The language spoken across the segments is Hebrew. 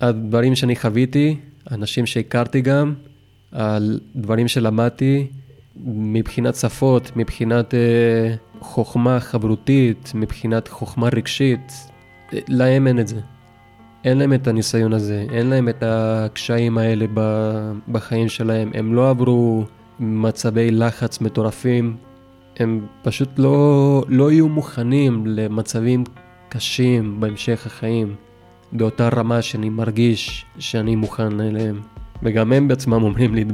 הדברים שאני חוויתי, אנשים שהכרתי גם, על דברים שלמדתי, מבחינת שפות, מבחינת אה, חוכמה חברותית, מבחינת חוכמה רגשית, להם אין את זה. אין להם את הניסיון הזה, אין להם את הקשיים האלה בחיים שלהם. הם לא עברו מצבי לחץ מטורפים, הם פשוט לא, לא יהיו מוכנים למצבים קשים בהמשך החיים, באותה רמה שאני מרגיש שאני מוכן אליהם. וגם הם בעצמם אומרים לי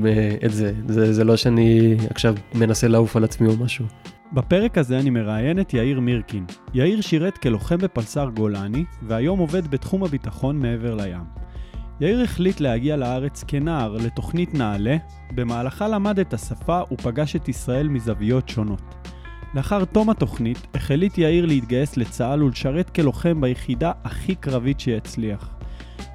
את זה. זה, זה לא שאני עכשיו מנסה לעוף על עצמי או משהו. בפרק הזה אני מראיין את יאיר מירקין. יאיר שירת כלוחם בפלס"ר גולני, והיום עובד בתחום הביטחון מעבר לים. יאיר החליט להגיע לארץ כנער לתוכנית נעל"ה, במהלכה למד את השפה ופגש את ישראל מזוויות שונות. לאחר תום התוכנית, החליט יאיר להתגייס לצה"ל ולשרת כלוחם ביחידה הכי קרבית שיצליח.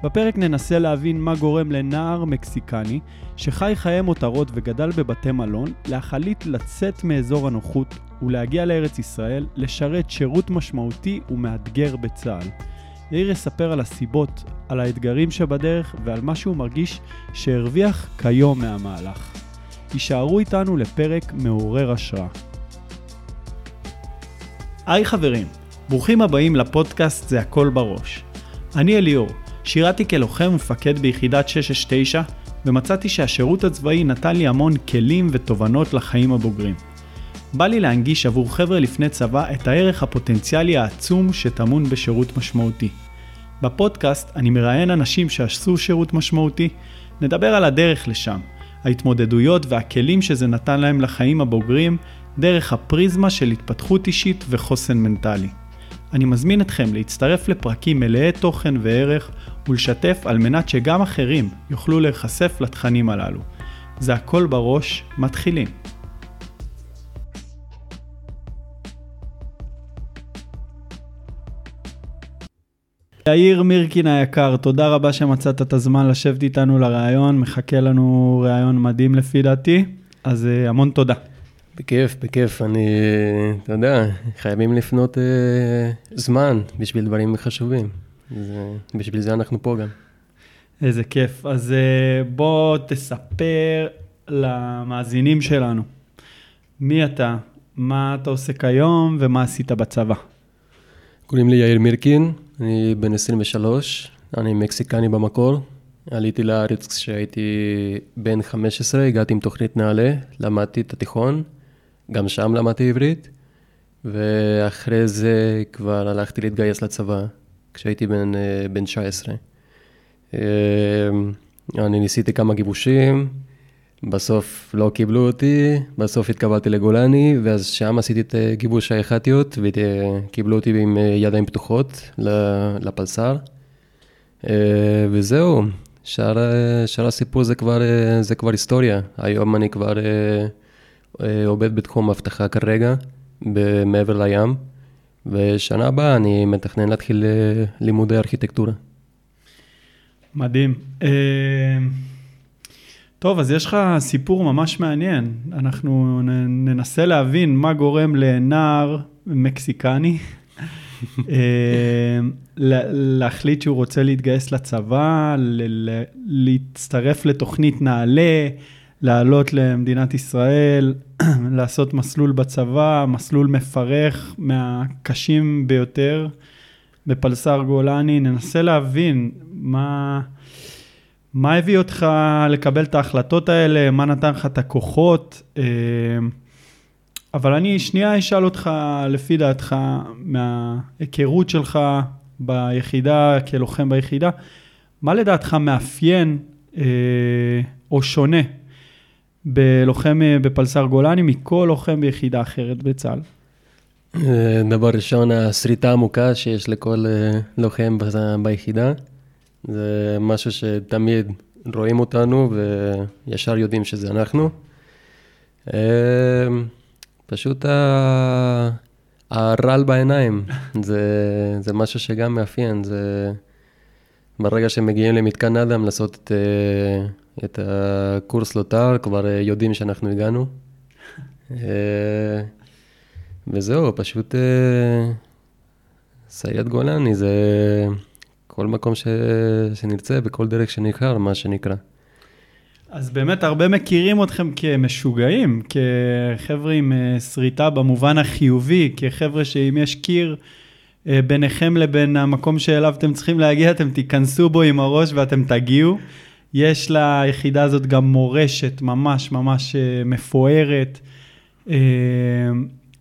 בפרק ננסה להבין מה גורם לנער מקסיקני שחי חיי מותרות וגדל בבתי מלון להחליט לצאת מאזור הנוחות ולהגיע לארץ ישראל לשרת שירות משמעותי ומאתגר בצה"ל. יאיר יספר על הסיבות, על האתגרים שבדרך ועל מה שהוא מרגיש שהרוויח כיום מהמהלך. הישארו איתנו לפרק מעורר השראה. היי חברים, ברוכים הבאים לפודקאסט זה הכל בראש. אני אליאור, שירתי כלוחם ומפקד ביחידת 669, ומצאתי שהשירות הצבאי נתן לי המון כלים ותובנות לחיים הבוגרים. בא לי להנגיש עבור חבר'ה לפני צבא את הערך הפוטנציאלי העצום שטמון בשירות משמעותי. בפודקאסט אני מראיין אנשים שעשו שירות משמעותי, נדבר על הדרך לשם, ההתמודדויות והכלים שזה נתן להם לחיים הבוגרים, דרך הפריזמה של התפתחות אישית וחוסן מנטלי. אני מזמין אתכם להצטרף לפרקים מלאי תוכן וערך ולשתף על מנת שגם אחרים יוכלו להיחשף לתכנים הללו. זה הכל בראש, מתחילים. יאיר מירקין היקר, תודה רבה שמצאת את הזמן לשבת איתנו לראיון, מחכה לנו ראיון מדהים לפי דעתי, אז אה, המון תודה. בכיף, בכיף. אני, אתה יודע, חייבים לפנות אה, זמן בשביל דברים חשובים. זה, בשביל זה אנחנו פה גם. איזה כיף. אז אה, בוא תספר למאזינים שלנו, מי אתה, מה אתה עושה כיום ומה עשית בצבא. קוראים לי יאיר מירקין, אני בן 23, אני מקסיקני במקור. עליתי לארץ כשהייתי בן 15, הגעתי עם תוכנית נעל"ה, למדתי את התיכון. גם שם למדתי עברית, ואחרי זה כבר הלכתי להתגייס לצבא, כשהייתי בן, אה, בן 19. אה, אני ניסיתי כמה גיבושים, בסוף לא קיבלו אותי, בסוף התקבלתי לגולני, ואז שם עשיתי את אה, גיבוש האחתיות, וקיבלו אותי עם ידיים פתוחות לפלס"ר. וזהו, שאר, הסיפור זה כבר, זה כבר היסטוריה. היום אני כבר עובד בתחום אבטחה כרגע, מעבר לים, ושנה הבאה אני מתכנן להתחיל אה, לימודי ארכיטקטורה. מדהים. אה, טוב, אז יש לך סיפור ממש מעניין. אנחנו ננסה להבין מה גורם לנער מקסיקני להחליט שהוא רוצה להתגייס לצבא, להצטרף לתוכנית נעל"ה, לעלות למדינת ישראל, לעשות מסלול בצבא, מסלול מפרך מהקשים ביותר בפלס"ר גולני. ננסה להבין מה, מה הביא אותך לקבל את ההחלטות האלה, מה נתן לך את הכוחות. אה, אבל אני שנייה אשאל אותך, לפי דעתך, מההיכרות שלך ביחידה, כלוחם ביחידה, מה לדעתך מאפיין אה, או שונה בלוחם אה, בפלס"ר גולני מכל לוחם ביחידה אחרת בצה"ל? אה, דבר ראשון, השריטה העמוקה שיש לכל אה, לוחם ביחידה. זה משהו שתמיד רואים אותנו וישר יודעים שזה אנחנו. פשוט הרעל בעיניים, זה, זה משהו שגם מאפיין, זה ברגע שמגיעים למתקן אדם לעשות את, את הקורס לוטר, כבר אה, יודעים שאנחנו הגענו. אה, וזהו, פשוט אה, סייד גולני, זה כל מקום ש... שנרצה, בכל דרך שנבחר, מה שנקרא. אז באמת הרבה מכירים אתכם כמשוגעים, כחבר'ה עם אה, שריטה במובן החיובי, כחבר'ה שאם יש קיר אה, ביניכם לבין המקום שאליו אתם צריכים להגיע, אתם תיכנסו בו עם הראש ואתם תגיעו. יש ליחידה הזאת גם מורשת ממש ממש אה, מפוארת,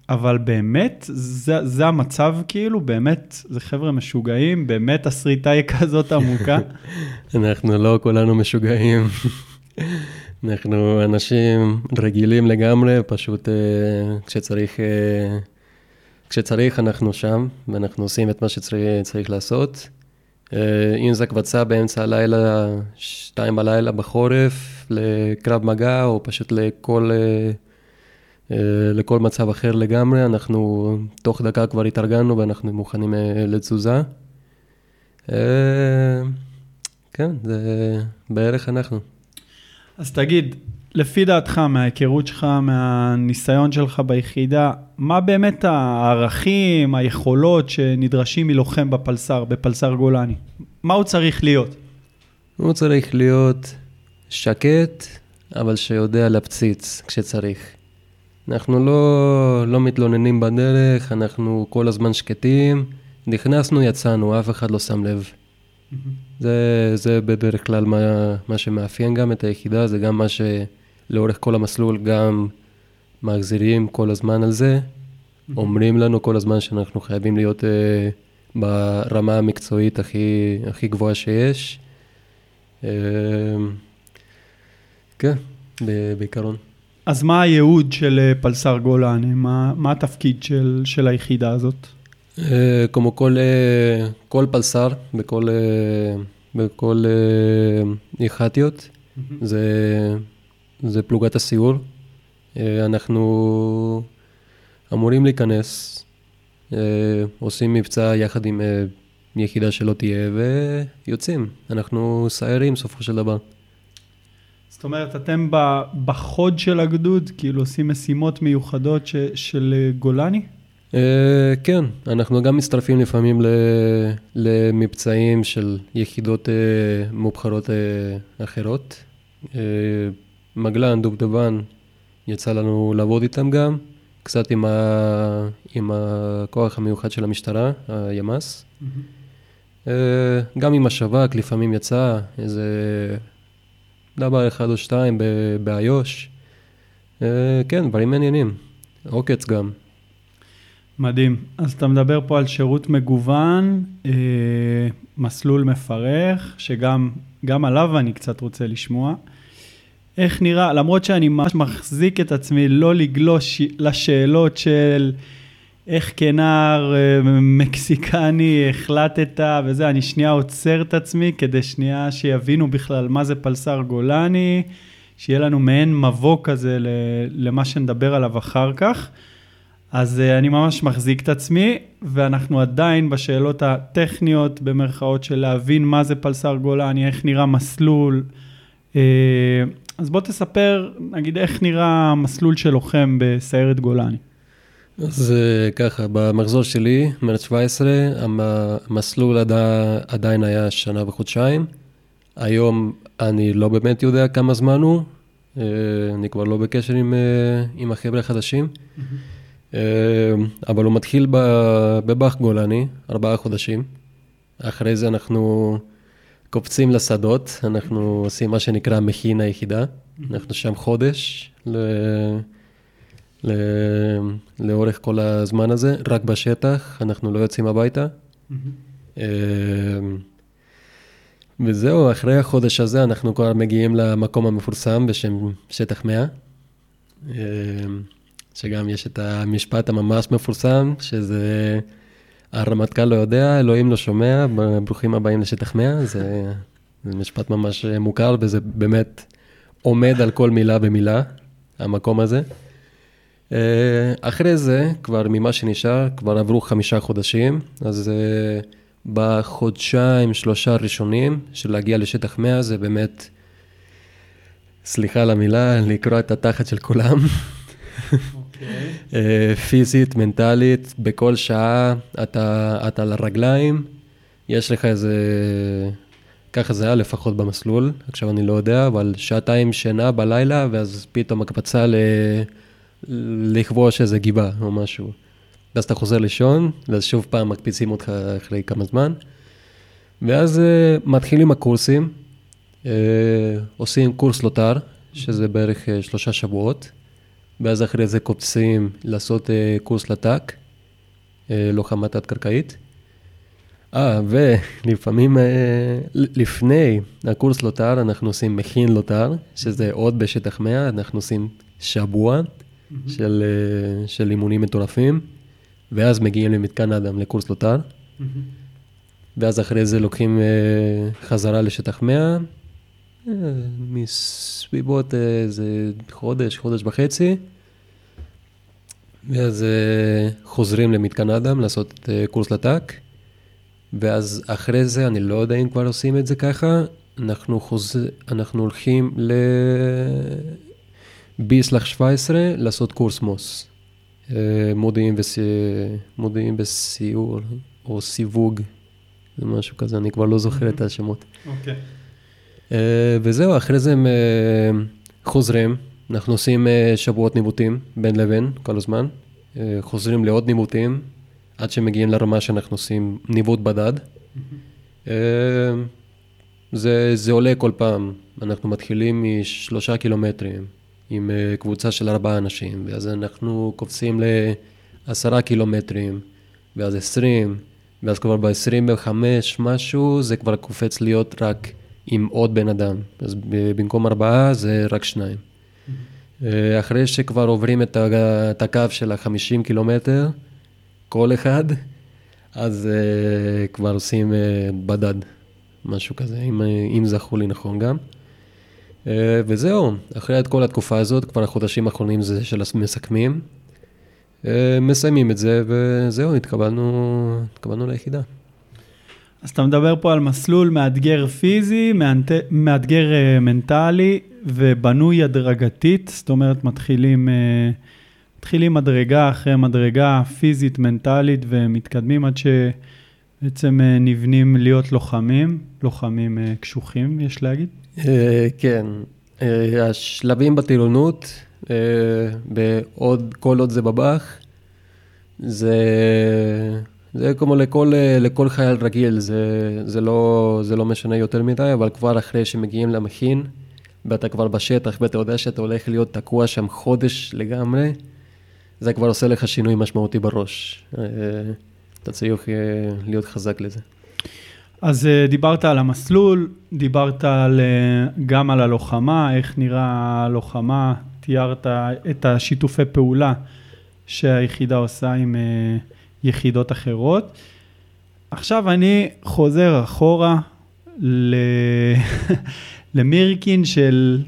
אבל באמת, זה, זה המצב כאילו, באמת, זה חבר'ה משוגעים, באמת השריטה היא כזאת עמוקה. אנחנו לא כולנו משוגעים. אנחנו אנשים רגילים לגמרי, פשוט uh, כשצריך, כשצריך אנחנו שם, ואנחנו עושים את מה שצריך לעשות. Uh, אם זה קבצה באמצע הלילה, שתיים בלילה בחורף, לקרב מגע, או פשוט לכל, uh, uh, לכל מצב אחר לגמרי, אנחנו תוך דקה כבר התארגנו ואנחנו מוכנים לתזוזה. כן, זה בערך אנחנו. אז תגיד, לפי דעתך, מההיכרות שלך, מהניסיון שלך ביחידה, מה באמת הערכים, היכולות שנדרשים מלוחם בפלס"ר, בפלס"ר גולני? מה הוא צריך להיות? הוא צריך להיות שקט, אבל שיודע להפציץ כשצריך. אנחנו לא, לא מתלוננים בדרך, אנחנו כל הזמן שקטים. נכנסנו, יצאנו, אף אחד לא שם לב. Mm-hmm. זה, זה בדרך כלל מה, מה שמאפיין גם את היחידה, זה גם מה שלאורך כל המסלול גם מחזירים כל הזמן על זה. אומרים לנו כל הזמן שאנחנו חייבים להיות uh, ברמה המקצועית הכי, הכי גבוהה שיש. Uh, כן, בעיקרון. אז מה הייעוד של אה, פלסר גולני? מה, מה התפקיד של, של היחידה הזאת? אה, כמו כל, אה, כל פלסר בכל, אה, בכל יח"טיות, זה, זה פלוגת הסיור. אנחנו אמורים להיכנס, עושים מבצע יחד עם יחידה שלא תהיה ויוצאים. אנחנו סיירים סופו של דבר. זאת אומרת, אתם בחוד של הגדוד, כאילו עושים משימות מיוחדות ש, של גולני? Uh, כן, אנחנו גם מצטרפים לפעמים למבצעים של יחידות uh, מובחרות uh, אחרות. מגלן, דובדבן, יצא לנו לעבוד איתם גם, קצת עם, ה, עם הכוח המיוחד של המשטרה, הימ"ס. Mm-hmm. גם עם השב"כ, לפעמים יצא איזה דבר אחד או שתיים באיו"ש. Uh, כן, דברים מעניינים. עוקץ גם. מדהים. אז אתה מדבר פה על שירות מגוון, אה, מסלול מפרך, שגם גם עליו אני קצת רוצה לשמוע. איך נראה, למרות שאני ממש מחזיק את עצמי לא לגלוש לשאלות של איך כנער אה, מקסיקני החלטת וזה, אני שנייה עוצר את עצמי כדי שנייה שיבינו בכלל מה זה פלסר גולני, שיהיה לנו מעין מבוא כזה למה שנדבר עליו אחר כך. אז uh, אני ממש מחזיק את עצמי, ואנחנו עדיין בשאלות הטכניות, במרכאות של להבין מה זה פלסר גולני, איך נראה מסלול. אז בוא תספר, נגיד, איך נראה מסלול של לוחם בסיירת גולני. אז uh, ככה, במחזור שלי, מרץ 17, המסלול עד, עדיין היה שנה וחודשיים. היום אני לא באמת יודע כמה זמן הוא, uh, אני כבר לא בקשר עם, uh, עם החבר'ה החדשים. Mm-hmm. אבל הוא מתחיל בבאח גולני, ארבעה חודשים. אחרי זה אנחנו קופצים לשדות, אנחנו עושים מה שנקרא מכין היחידה. אנחנו שם חודש ל... ל... לאורך כל הזמן הזה, רק בשטח, אנחנו לא יוצאים הביתה. אמ, וזהו, אחרי החודש הזה אנחנו כבר מגיעים למקום המפורסם בשם שטח 100. שגם יש את המשפט הממש מפורסם, שזה הרמטכ"ל לא יודע, אלוהים לא שומע, ברוכים הבאים לשטח 100, זה, זה משפט ממש מוכר וזה באמת עומד על כל מילה ומילה, המקום הזה. אה, אחרי זה, כבר ממה שנשאר, כבר עברו חמישה חודשים, אז אה, בחודשיים, שלושה ראשונים של להגיע לשטח 100 זה באמת, סליחה על המילה, לקרוע את התחת של כולם. אה, פיזית, מנטלית, בכל שעה אתה, אתה על הרגליים, יש לך איזה... ככה זה היה לפחות במסלול, עכשיו אני לא יודע, אבל שעתיים שינה בלילה, ואז פתאום הקפצה ל... לכבוש איזה גיבה או משהו. ואז אתה חוזר לישון, ואז שוב פעם מקפיצים אותך אחרי כמה זמן. ואז אה, מתחילים הקורסים, אה, עושים קורס לוטר, שזה בערך אה, שלושה שבועות, ואז אחרי זה קופצים לעשות אה, קורס לט"ק, אה, לוחמה תת-קרקעית. אה, ולפעמים, אה, לפני הקורס לוטר, אנחנו עושים מכין לוטר, שזה עוד בשטח 100, אנחנו עושים שבוע mm-hmm. של, uh, של אימונים מטורפים, ואז מגיעים למתקן אדם לקורס לוטר. Mm-hmm. ואז אחרי זה לוקחים uh, חזרה לשטח 100, uh, מסביבות איזה uh, חודש, חודש וחצי, ואז uh, חוזרים למתקן אדם לעשות uh, קורס לטק, ואז אחרי זה, אני לא יודע אם כבר עושים את זה ככה, אנחנו, חוז... אנחנו הולכים ל-B/17 לעשות קורס מוס. מודיעין, וס... מודיעין בסיור או סיווג. זה משהו כזה, אני כבר לא זוכר את השמות. אוקיי. Uh, וזהו, אחרי זה הם uh, חוזרים, אנחנו עושים uh, שבועות ניווטים בין לבין כל הזמן, חוזרים לעוד ניווטים, עד שמגיעים לרמה שאנחנו עושים ניווט בדד. זה, זה עולה כל פעם, אנחנו מתחילים משלושה קילומטרים עם קבוצה של ארבעה אנשים, ואז אנחנו קופצים לעשרה קילומטרים, ואז עשרים, ואז כבר ב-25 משהו, זה כבר קופץ להיות רק עם עוד בן אדם. אז במקום ארבעה זה רק שניים. Mm-hmm. אחרי שכבר עוברים את הקו של ה-50 קילומטר, כל אחד, אז uh, כבר עושים uh, בדד, משהו כזה, אם, אם זכו לי נכון גם. Uh, וזהו, אחרי את כל התקופה הזאת, כבר החודשים האחרונים זה של המסכמים. אה, מסיימים את זה, וזהו, התקבלנו, התקבלנו ליחידה. אז אתה מדבר פה על מסלול מאתגר פיזי, מאתגר אה, מנטלי ובנוי הדרגתית, זאת אומרת מתחילים, אה, מתחילים מדרגה אחרי מדרגה פיזית, מנטלית ומתקדמים עד שבעצם נבנים להיות לוחמים, לוחמים קשוחים, יש להגיד? כן, השלבים בטירונות בעוד, אה, כל עוד זה בב"ח, זה, זה כמו לכל, לכל חייל רגיל, זה, זה, לא, זה לא משנה יותר מדי, אבל כבר אחרי שמגיעים למכין, ואתה כבר בשטח ואתה יודע שאתה הולך להיות תקוע שם חודש לגמרי, זה כבר עושה לך שינוי משמעותי בראש. אה, אתה צריך אה, להיות חזק לזה. אז דיברת על המסלול, דיברת על, גם על הלוחמה, איך נראה הלוחמה, תיארת את השיתופי פעולה שהיחידה עושה עם יחידות אחרות. עכשיו אני חוזר אחורה ל... למירקין של,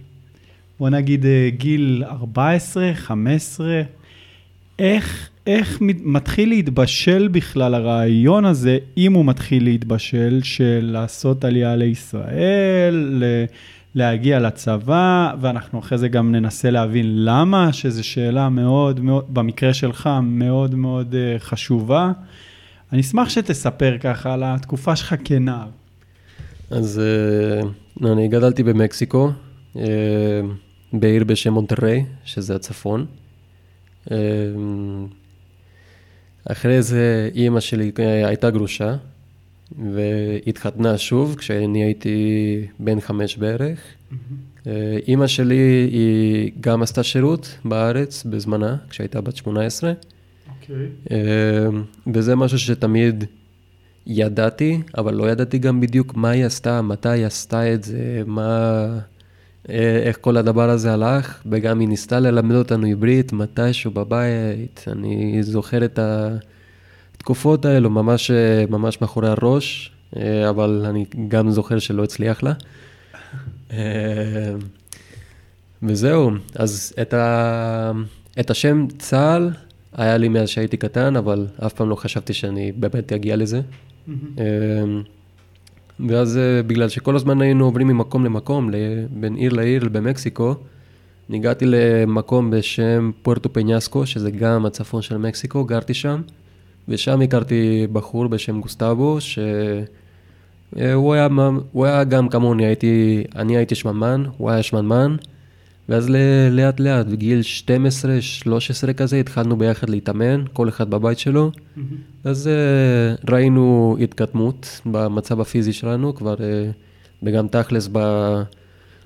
בוא נגיד, אה, גיל 14, 15. איך, איך מתחיל להתבשל בכלל הרעיון הזה, אם הוא מתחיל להתבשל, של לעשות עלייה לישראל, להגיע לצבא, ואנחנו אחרי זה גם ננסה להבין למה, שזו שאלה מאוד מאוד, במקרה שלך, מאוד מאוד uh, חשובה. אני אשמח שתספר ככה על התקופה שלך כנער. אז uh, אני גדלתי במקסיקו, uh, בעיר בשם מונטריי, שזה הצפון. אחרי זה אימא שלי הייתה גרושה, והתחתנה שוב כשאני הייתי בן חמש בערך. Mm-hmm. אימא שלי היא גם עשתה שירות בארץ בזמנה, כשהייתה בת 18. אוקיי. Okay. אה, וזה משהו שתמיד ידעתי, אבל לא ידעתי גם בדיוק מה היא עשתה, מתי היא עשתה את זה, מה... אה, איך כל הדבר הזה הלך, וגם היא ניסתה ללמד אותנו עברית מתישהו בבית. אני זוכר את ה... התקופות האלו ממש, ממש מאחורי הראש, אה, אבל אני גם זוכר שלא הצליח לה. אה, וזהו, אז את, ה... את השם צה"ל היה לי מאז שהייתי קטן, אבל אף פעם לא חשבתי שאני באמת אגיע לזה. אה, ואז בגלל שכל הזמן היינו עוברים ממקום למקום, בין עיר לעיר במקסיקו, הגעתי למקום בשם פוארטו פניאסקו, שזה גם הצפון של מקסיקו, גרתי שם. ושם הכרתי בחור בשם גוסטבו, שהוא אה, הוא היה, הוא היה גם כמוני, הייתי, אני הייתי שמנמן, הוא היה שמנמן, ואז לאט לאט, בגיל 12-13 כזה, התחלנו ביחד להתאמן, כל אחד בבית שלו, אז אה, ראינו התקדמות במצב הפיזי שלנו, כבר, אה, וגם תכלס ב,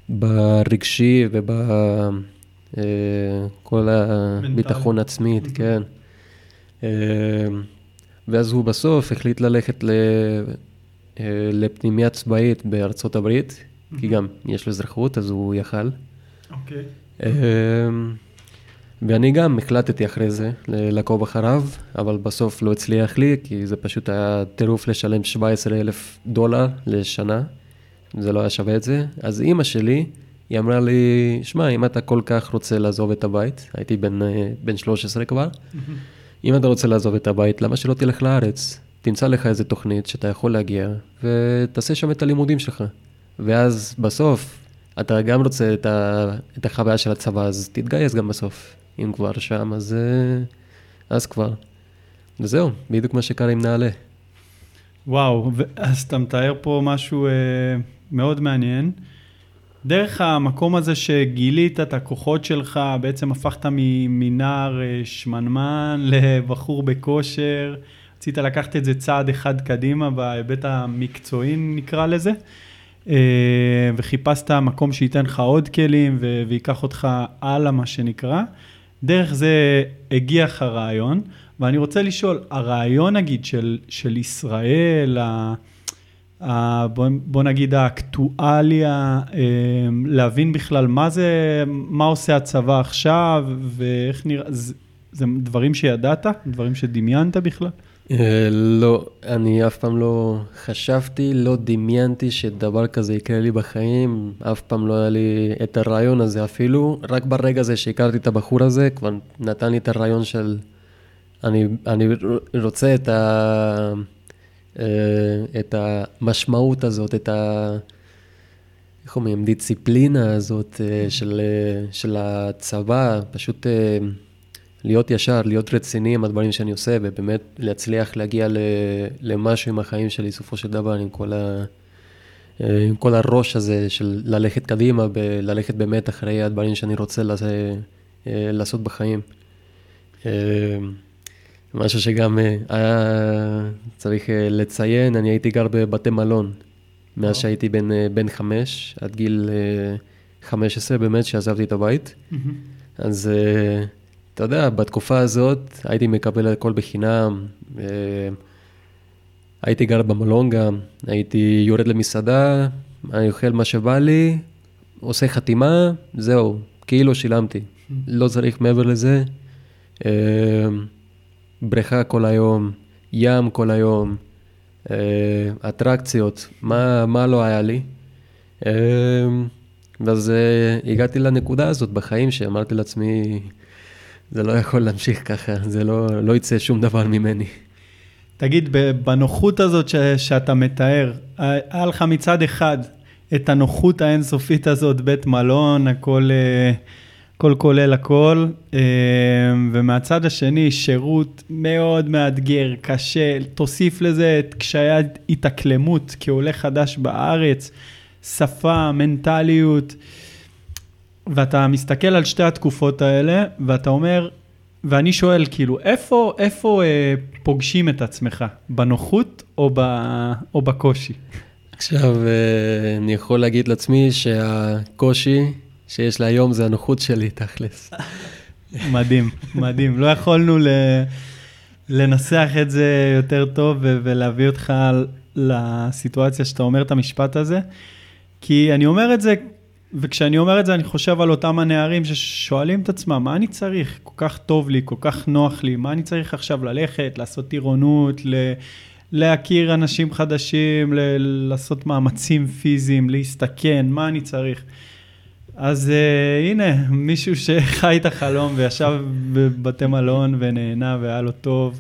ברגשי ובכל הביטחון עצמית, כן. אה, ואז הוא בסוף החליט ללכת ל... אה, לפנימייה צבאית בארצות הברית, כי גם יש לו אזרחות, אז הוא יכל. אוקיי. אה, ואני גם החלטתי אחרי זה לעקוב אחריו, אבל בסוף לא הצליח לי, כי זה פשוט היה טירוף לשלם 17 אלף דולר לשנה, זה לא היה שווה את זה. אז אימא שלי, היא אמרה לי, שמע, אם אתה כל כך רוצה לעזוב את הבית, הייתי בן, אה, בן 13 כבר, אם אתה רוצה לעזוב את הבית, למה שלא תלך לארץ? תמצא לך איזה תוכנית שאתה יכול להגיע, ותעשה שם את הלימודים שלך. ואז בסוף, אתה גם רוצה את, ה, את החוויה של הצבא, אז תתגייס גם בסוף. אם כבר שם, אז, אה, אז כבר. וזהו, בדיוק מה שקרה עם נעל"ה. וואו, אז אתה מתאר פה משהו אה, מאוד מעניין. דרך המקום הזה שגילית את הכוחות שלך, בעצם הפכת מנער אה, שמנמן לבחור בכושר, רצית לקחת את זה צעד אחד קדימה בהיבט המקצועי נקרא לזה, אה, וחיפשת מקום שייתן לך עוד כלים ו- ויקח אותך הלאה מה שנקרא. דרך זה הגיע לך רעיון, ואני רוצה לשאול, הרעיון נגיד של, של ישראל, ה, בוא, בוא נגיד האקטואליה, אה, להבין בכלל מה זה, מה עושה הצבא עכשיו, ואיך נראה, זה, זה דברים שידעת? דברים שדמיינת בכלל? אה, לא, אני אף פעם לא חשבתי, לא דמיינתי שדבר כזה יקרה לי בחיים, אף פעם לא היה לי את הרעיון הזה אפילו, רק ברגע הזה שהכרתי את הבחור הזה, כבר נתן לי את הרעיון של אני, אני רוצה את, ה, אה, את המשמעות הזאת, את ה... איך אומרים? דיציפלינה הזאת אה, של, אה, של הצבא, פשוט... אה, להיות ישר, להיות רציני עם הדברים שאני עושה, ובאמת להצליח להגיע ל, למשהו עם החיים שלי, בסופו של דבר, עם כל, ה, אה, עם כל הראש הזה של ללכת קדימה, ב- ללכת באמת אחרי הדברים שאני רוצה לעשות, לעשות בחיים. משהו שגם אה, היה צריך אה, לציין, אני הייתי גר בבתי מלון, מאז שהייתי בן, אה, בן חמש, עד גיל אה, 15 באמת, שעזבתי את הבית. אז אתה יודע, בתקופה הזאת הייתי מקבל הכל בחינם. הייתי גר במלון גם, הייתי יורד למסעדה, אני אוכל מה שבא לי, עושה חתימה, זהו, כאילו שילמתי. לא צריך מעבר לזה. בריכה כל היום, ים כל היום, אה, אטרקציות, מה, מה לא היה לי. אה, ואז אה, הגעתי לנקודה הזאת בחיים שאמרתי לעצמי, זה לא יכול להמשיך ככה, זה לא, לא יצא שום דבר ממני. תגיד, בנוחות הזאת ש, שאתה מתאר, היה לך מצד אחד את הנוחות האינסופית הזאת, בית מלון, הכל, הכל כולל הכל, אה, ומהצד השני, שירות מאוד מאתגר, קשה, תוסיף לזה את קשיי ההתאקלמות כעולה חדש בארץ, שפה, מנטליות, ואתה מסתכל על שתי התקופות האלה, ואתה אומר, ואני שואל, כאילו, איפה, איפה אה, פוגשים את עצמך? בנוחות או, ב, או בקושי? עכשיו, אה, אני יכול להגיד לעצמי שהקושי שיש לי היום זה הנוחות שלי, תכלס. מדהים, מדהים. לא יכולנו ל, לנסח את זה יותר טוב ולהביא אותך לסיטואציה שאתה אומר את המשפט הזה, כי אני אומר את זה, וכשאני אומר את זה אני חושב על אותם הנערים ששואלים את עצמם, מה אני צריך? כל כך טוב לי, כל כך נוח לי, מה אני צריך עכשיו ללכת, לעשות טירונות, ל... להכיר אנשים חדשים, ל- לעשות מאמצים פיזיים, להסתכן, מה אני צריך? אז uh, הנה, מישהו שחי את החלום וישב בבתי מלון ונהנה והיה לו טוב,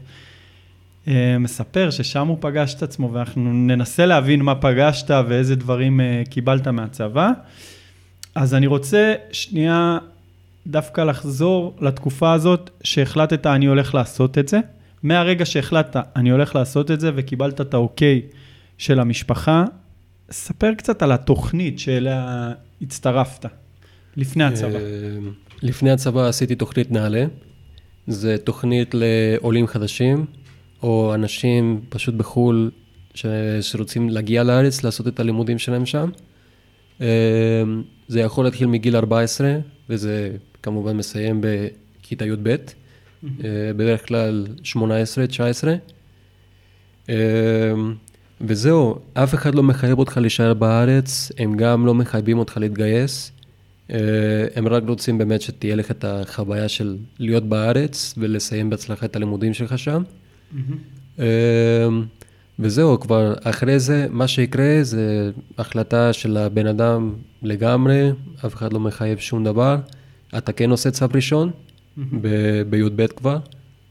uh, מספר ששם הוא פגש את עצמו, ואנחנו ננסה להבין מה פגשת ואיזה דברים uh, קיבלת מהצבא. אז אני רוצה שנייה דווקא לחזור לתקופה הזאת שהחלטת אני הולך לעשות את זה. מהרגע שהחלטת אני הולך לעשות את זה וקיבלת את האוקיי של המשפחה. ספר קצת על התוכנית שאליה הצטרפת, לפני הצבא. אה, לפני הצבא עשיתי תוכנית נעל"ה. זה תוכנית לעולים חדשים, או אנשים פשוט בחו"ל ש... שרוצים להגיע לארץ, לעשות את הלימודים שלהם שם. אה, זה יכול להתחיל מגיל 14, וזה כמובן מסיים בכיתה י"ב, אה, בדרך כלל 18, 19. וזהו, אף אחד לא מחייב אותך להישאר בארץ, הם גם לא מחייבים אותך להתגייס. אה, הם רק רוצים באמת שתהיה לך את החוויה של להיות בארץ ולסיים בהצלחה את הלימודים שלך שם. Mm-hmm. וזהו, כבר אחרי זה, מה שיקרה זה החלטה של הבן אדם לגמרי, אף אחד לא מחייב שום דבר. אתה כן עושה צו ראשון, mm-hmm. בי"ב כבר,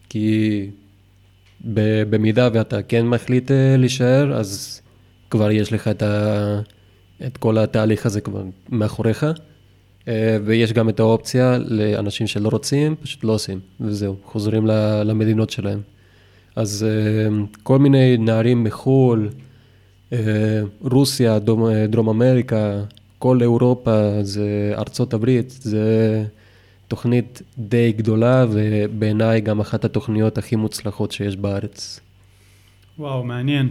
כי במידה ואתה כן מחליט אה, להישאר, אז כבר יש לך את, ה, את כל התהליך הזה כבר מאחוריך. אה, ויש גם את האופציה לאנשים שלא רוצים, פשוט לא עושים, וזהו, חוזרים למדינות שלהם. אז אה, כל מיני נערים מחו"ל, רוסיה, דרום, דרום אמריקה, כל אירופה, זה ארצות הברית, זה תוכנית די גדולה, ובעיניי גם אחת התוכניות הכי מוצלחות שיש בארץ. וואו, מעניין.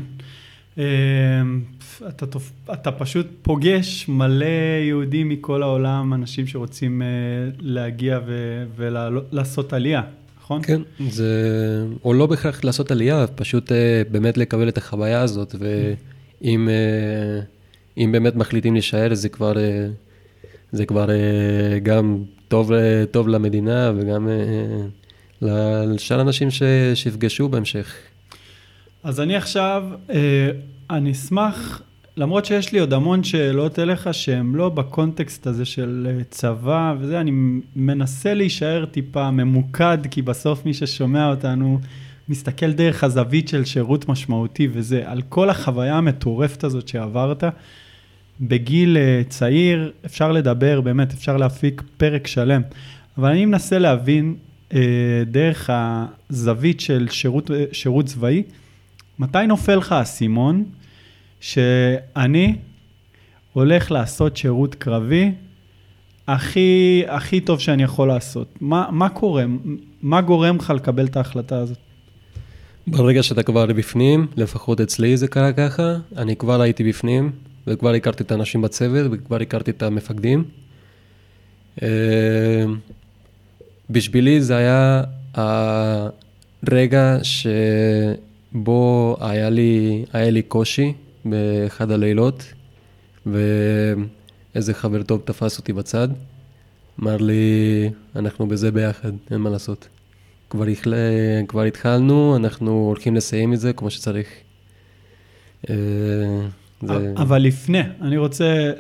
אה, אתה, אתה פשוט פוגש מלא יהודים מכל העולם, אנשים שרוצים אה, להגיע ו, ולעשות עלייה, נכון? כן, זה, או לא בהכרח לעשות עלייה, פשוט אה, באמת לקבל את החוויה הזאת, ואם אם באמת מחליטים להישאר, זה כבר, זה כבר גם טוב, טוב למדינה וגם לשאר אנשים שיפגשו בהמשך. אז אני עכשיו, אה, אני אשמח, למרות שיש לי עוד המון שאלות אליך שהן לא בקונטקסט הזה של אה, צבא וזה, אני מנסה להישאר טיפה ממוקד, כי בסוף מי ששומע אותנו מסתכל דרך הזווית של שירות משמעותי וזה, על כל החוויה המטורפת הזאת שעברת. בגיל אה, צעיר אפשר לדבר, באמת, אפשר להפיק פרק שלם, אבל אני מנסה להבין דרך הזווית של שירות, שירות צבאי, מתי נופל לך האסימון שאני הולך לעשות שירות קרבי הכי, הכי טוב שאני יכול לעשות? מה, מה קורה? מה גורם לך לקבל את ההחלטה הזאת? ברגע שאתה כבר בפנים, לפחות אצלי זה קרה ככה, אני כבר הייתי בפנים, וכבר הכרתי את האנשים בצוות, וכבר הכרתי את המפקדים. אה, בשבילי זה היה הרגע ש... בו היה לי, היה לי קושי באחד הלילות, ואיזה חבר טוב תפס אותי בצד, אמר לי, אנחנו בזה ביחד, אין מה לעשות. כבר, יחל... כבר התחלנו, אנחנו הולכים לסיים את זה כמו שצריך. אה, זה... אבל לפני, אני רוצה,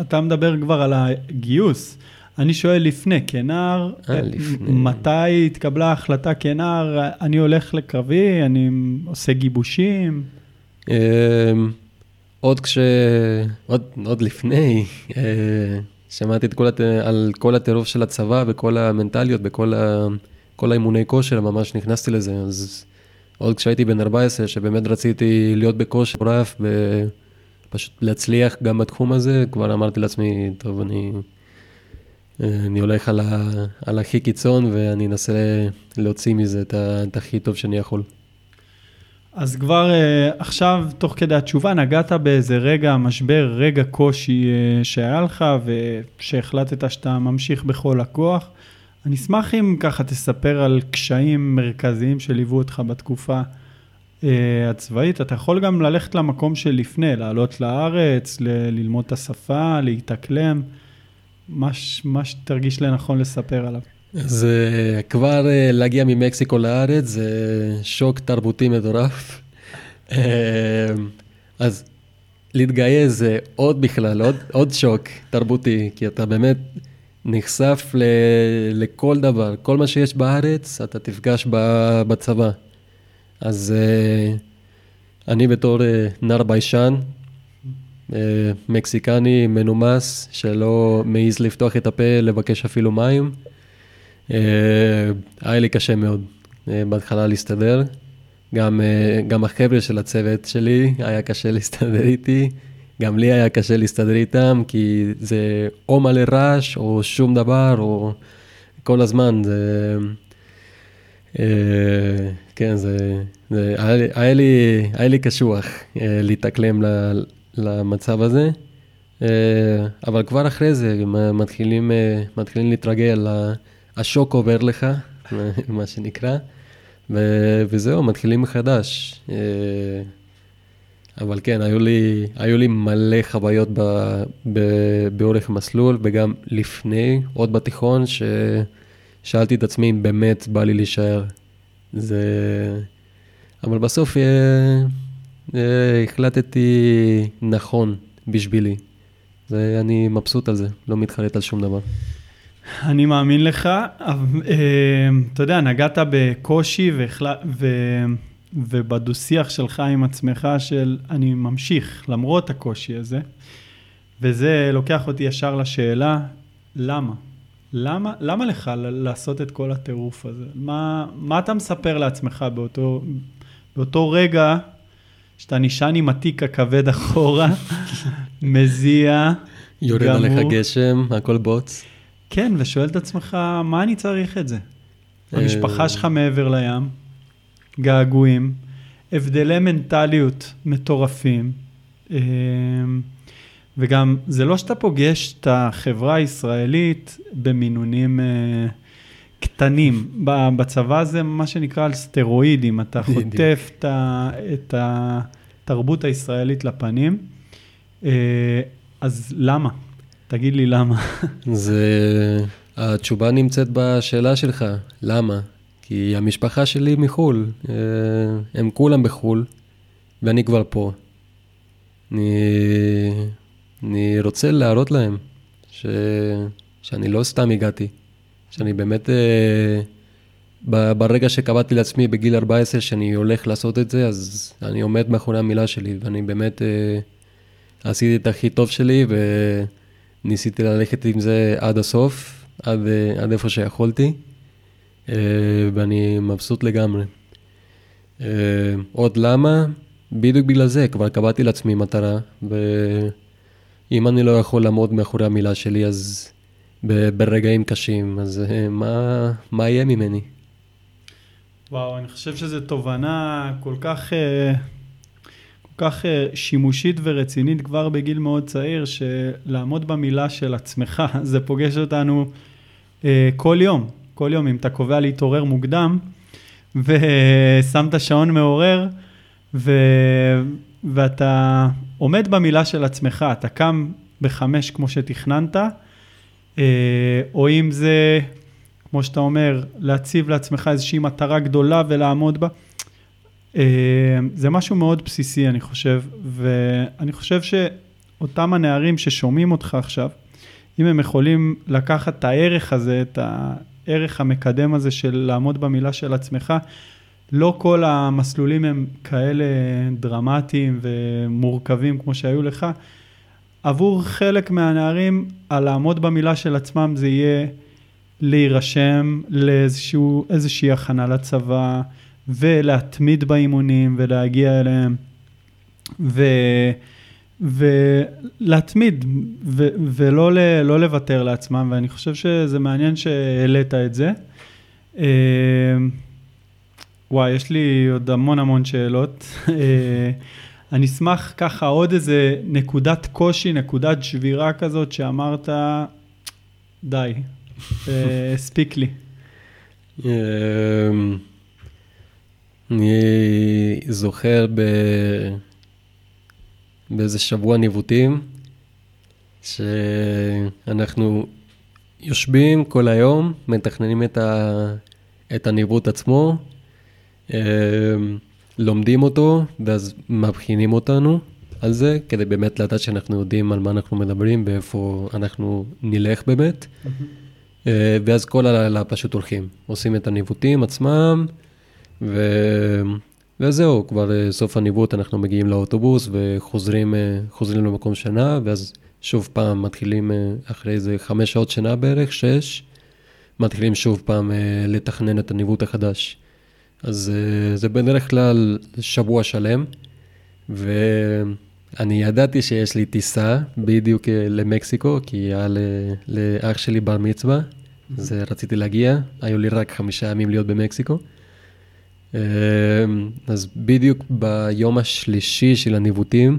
אתה מדבר כבר על הגיוס. אני שואל לפני, כנער, אה, מתי התקבלה ההחלטה כנער, אני הולך לקרבי, אני עושה גיבושים? אמ, עוד כש... עוד, עוד לפני, אה, שמעתי כל הת... על כל הטירוף של הצבא וכל המנטליות, בכל ה... כל האימוני כושר, ממש נכנסתי לזה. אז עוד כשהייתי בן 14, שבאמת רציתי להיות בכושר רף ופשוט להצליח גם בתחום הזה, כבר אמרתי לעצמי, טוב, אני... אני הולך על, ה, על הכי קיצון ואני אנסה להוציא מזה את, ה, את הכי טוב שאני יכול. אז כבר uh, עכשיו, תוך כדי התשובה, נגעת באיזה רגע משבר, רגע קושי uh, שהיה לך ושהחלטת שאתה ממשיך בכל הכוח. אני אשמח אם ככה תספר על קשיים מרכזיים שליוו אותך בתקופה uh, הצבאית. אתה יכול גם ללכת למקום שלפני, לעלות לארץ, ל- ללמוד את השפה, להתאקלם. מה שתרגיש לנכון לספר עליו. זה כבר אה, להגיע ממקסיקו לארץ, זה שוק תרבותי מטורף. אה, אז להתגייס זה עוד בכלל, עוד, עוד שוק תרבותי, כי אתה באמת נחשף ל, לכל דבר, כל מה שיש בארץ, אתה תפגש בצבא. אז אה, אני בתור נער ביישן, מקסיקני מנומס שלא מעז לפתוח את הפה, לבקש אפילו מים. אה, היה לי קשה מאוד אה, בהתחלה להסתדר, גם, אה, גם החבר'ה של הצוות שלי, היה קשה להסתדר איתי. גם לי היה קשה להסתדר איתם, כי זה או מלא רעש, או שום דבר, או כל הזמן. זה... אה, כן, זה... זה היה, היה, לי, היה לי קשוח אה, להתאקלם למצב הזה, אה, אבל כבר אחרי זה מתחילים, מתחילים להתרגל, השוק עובר לך, מה שנקרא, וזהו, מתחילים מחדש. אבל כן, היו לי, היו לי מלא חוויות ב, ב, באורך המסלול, וגם לפני, עוד בתיכון, ששאלתי את עצמי אם באמת בא לי להישאר. זה... אבל בסוף אה, אה, החלטתי נכון בשבילי. ואני מבסוט על זה, לא מתחרט על שום דבר. אני מאמין לך, אה, אתה יודע, נגעת בקושי והחלט... ו... ובדו-שיח שלך עם עצמך של אני ממשיך למרות הקושי הזה, וזה לוקח אותי ישר לשאלה, למה? למה, למה לך לעשות את כל הטירוף הזה? מה, מה אתה מספר לעצמך באותו, באותו רגע שאתה נשען עם התיק הכבד אחורה, מזיע, יורד עליך גשם, הכל בוץ. כן, ושואל את עצמך, מה אני צריך את זה? המשפחה שלך מעבר לים, געגועים, הבדלי מנטליות מטורפים, אמ, וגם זה לא שאתה פוגש את החברה הישראלית במינונים אה, קטנים. בצבא זה מה שנקרא על סטרואידים, אתה חוטף את התרבות הישראלית לפנים. אה, אז למה? תגיד לי למה. זה... התשובה נמצאת בשאלה שלך, למה? כי המשפחה שלי מחו"ל, אה, הם כולם בחו"ל, ואני כבר פה. אני, אני רוצה להראות להם ש, שאני לא סתם הגעתי, שאני באמת, אה, ברגע שקבעתי לעצמי בגיל 14 שאני הולך לעשות את זה, אז אני עומד מאחורי המילה שלי, ואני באמת אה, עשיתי את הכי טוב שלי, וניסיתי ללכת עם זה עד הסוף, עד, עד איפה שיכולתי. אה, ואני מבסוט לגמרי. אה, עוד למה? בדיוק בגלל זה, כבר קבעתי לעצמי מטרה, ואם אני לא יכול לעמוד מאחורי המילה שלי, אז ברגעים קשים, אז אה, מה, מה יהיה ממני? וואו, אני חושב שזו תובנה כל כך, כל כך שימושית ורצינית כבר בגיל מאוד צעיר, שלעמוד במילה של עצמך, זה פוגש אותנו כל יום. כל יום, אם אתה קובע להתעורר מוקדם, ושמת שעון מעורר, ו... ואתה עומד במילה של עצמך, אתה קם בחמש כמו שתכננת, אה, או אם זה, כמו שאתה אומר, להציב לעצמך איזושהי מטרה גדולה ולעמוד בה. אה, זה משהו מאוד בסיסי, אני חושב, ואני חושב שאותם הנערים ששומעים אותך עכשיו, אם הם יכולים לקחת את הערך הזה, את, הערך המקדם הזה של לעמוד במילה של עצמך. לא כל המסלולים הם כאלה דרמטיים ומורכבים כמו שהיו לך. עבור חלק מהנערים, לעמוד במילה של עצמם זה יהיה להירשם לאיזושהי הכנה לצבא ולהתמיד באימונים ולהגיע אליהם. ו... ולהתמיד ו- ולא ל- לא לוותר לעצמם, ואני חושב שזה מעניין שהעלית את זה. אה, וואי, יש לי עוד המון המון שאלות. אני אשמח ככה עוד איזה נקודת קושי, נקודת שבירה כזאת שאמרת, די, אה, הספיק לי. אני זוכר ב... באיזה שבוע ניווטים, שאנחנו יושבים כל היום, מתכננים את, ה... את הניווט עצמו, אה, לומדים אותו, ואז מבחינים אותנו על זה, כדי באמת לדעת שאנחנו יודעים על מה אנחנו מדברים ואיפה אנחנו נלך באמת. Mm-hmm. ואז כל הלילה פשוט הולכים, עושים את הניווטים עצמם, ו... וזהו, כבר אה, סוף הניווט אנחנו מגיעים לאוטובוס וחוזרים אה, למקום שנה, ואז שוב פעם מתחילים אה, אחרי איזה חמש שעות שינה בערך, שש, מתחילים שוב פעם לתכנן את הניווט החדש. אז uh, זה בדרך כלל שבוע שלם, ואני ידעתי שיש לי טיסה בדיוק למקסיקו, כי היה לאח שלי בר מצווה, אז רציתי להגיע, היו לי רק חמישה ימים להיות במקסיקו. אז בדיוק ביום השלישי של הניווטים,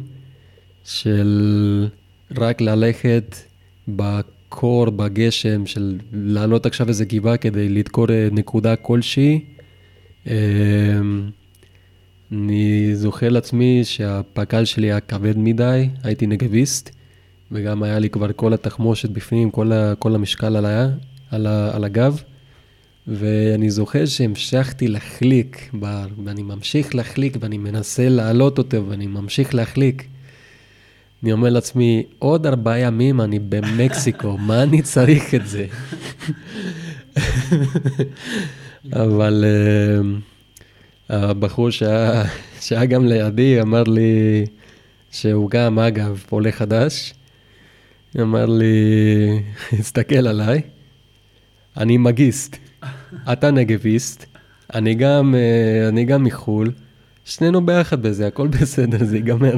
של רק ללכת בקור, בגשם, של לעלות עכשיו איזה גבעה כדי לדקור נקודה כלשהי. אני זוכר לעצמי שהפק"ל שלי היה כבד מדי, הייתי נגביסט, וגם היה לי כבר כל התחמושת בפנים, כל, ה, כל המשקל על, ה, על, ה, על הגב. ואני זוכר שהמשכתי להחליק, ואני ממשיך להחליק, ואני מנסה להעלות אותו, ואני ממשיך להחליק. אני אומר לעצמי, עוד ארבעה ימים אני במקסיקו, מה אני צריך את זה? אבל uh, הבחור שהיה, שהיה גם לידי אמר לי שהוא גם, אגב, עולה חדש, אמר לי, הסתכל עליי, אני מגיסט, אתה נגביסט, אני גם, uh, אני גם מחו"ל, שנינו ביחד בזה, הכל בסדר, זה ייגמר.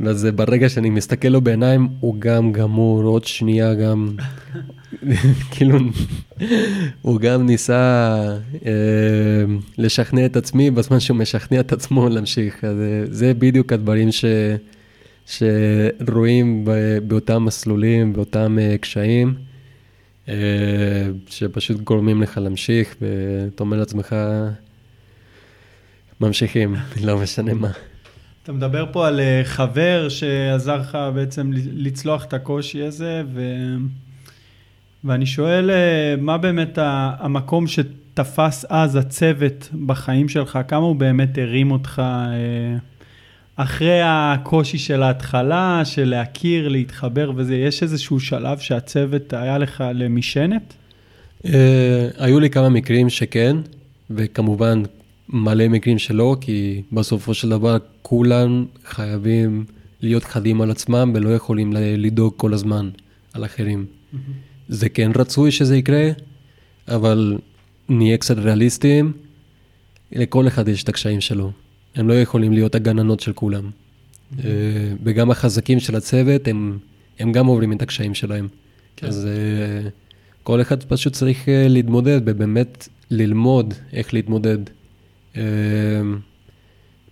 ואז ברגע שאני מסתכל לו בעיניים, הוא גם גמור, עוד שנייה גם, כאילו, הוא גם ניסה אה, לשכנע את עצמי בזמן שהוא משכנע את עצמו להמשיך. אז אה, זה בדיוק הדברים ש, שרואים באותם מסלולים, באותם אה, קשיים, אה, שפשוט גורמים לך להמשיך, ואתה אומר לעצמך, ממשיכים, לא משנה מה. אתה מדבר פה על אה, חבר שעזר לך בעצם לצלוח את הקושי הזה, ו... ואני שואל, אה, מה באמת המקום שתפס אז הצוות בחיים שלך, כמה הוא באמת הרים אותך אה, אחרי הקושי של ההתחלה, של להכיר, להתחבר וזה, יש איזשהו שלב שהצוות היה לך למשענת? היו לי כמה מקרים שכן, וכמובן מלא מקרים שלא, כי בסופו של דבר כולם חייבים להיות חדים על עצמם ולא יכולים לדאוג כל הזמן על אחרים. Mm-hmm. זה כן רצוי שזה יקרה, אבל נהיה קצת ריאליסטיים, לכל אחד יש את הקשיים שלו. הם לא יכולים להיות הגננות של כולם. Mm-hmm. וגם החזקים של הצוות, הם, הם גם עוברים את הקשיים שלהם. כן. אז אה, כל אחד פשוט צריך אה, להתמודד, ובאמת ללמוד איך להתמודד. אמ,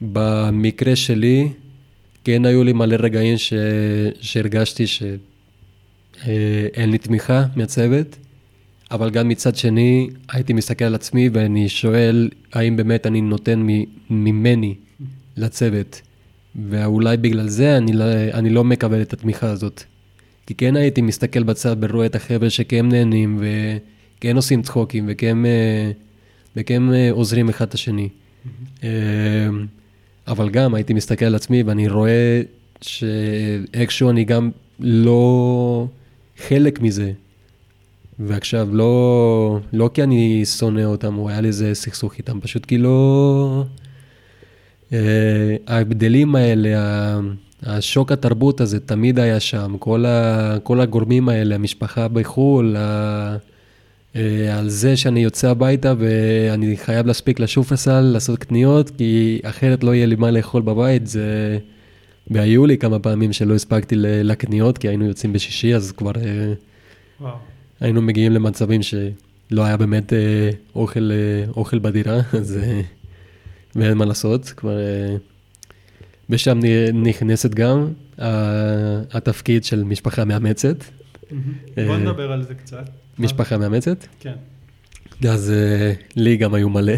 במקרה שלי, כן היו לי מלא רגעים ש... שהרגשתי שאין אה, לי תמיכה מהצוות, אבל גם מצד שני הייתי מסתכל על עצמי ואני שואל האם באמת אני נותן ממני לצוות, ואולי בגלל זה אני לא, אני לא מקבל את התמיכה הזאת. כי כן הייתי מסתכל בצד ורואה את החבר'ה שכן נהנים וכן עושים צחוקים וכן... אה, וכן אה, עוזרים אחד את השני. Mm-hmm. אבל גם הייתי מסתכל על עצמי ואני רואה שאיכשהו אני גם לא חלק מזה. ועכשיו, לא, לא כי אני שונא אותם, או היה לי איזה סכסוך איתם, פשוט כי לא... אה, ההבדלים האלה, השוק התרבות הזה תמיד היה שם, כל, ה, כל הגורמים האלה, המשפחה בחו"ל, על זה שאני יוצא הביתה ואני חייב להספיק לשופרסל, לעשות קניות, כי אחרת לא יהיה לי מה לאכול בבית. זה... והיו לי כמה פעמים שלא הספקתי לקניות, כי היינו יוצאים בשישי, אז כבר אה, וואו. היינו מגיעים למצבים שלא היה באמת אה, אוכל, אוכל בדירה, אז ואין מה לעשות, כבר... ושם נכנסת גם התפקיד של משפחה מאמצת. בוא נדבר על זה קצת. משפחה מאמצת? כן. אז uh, לי גם היו מלא.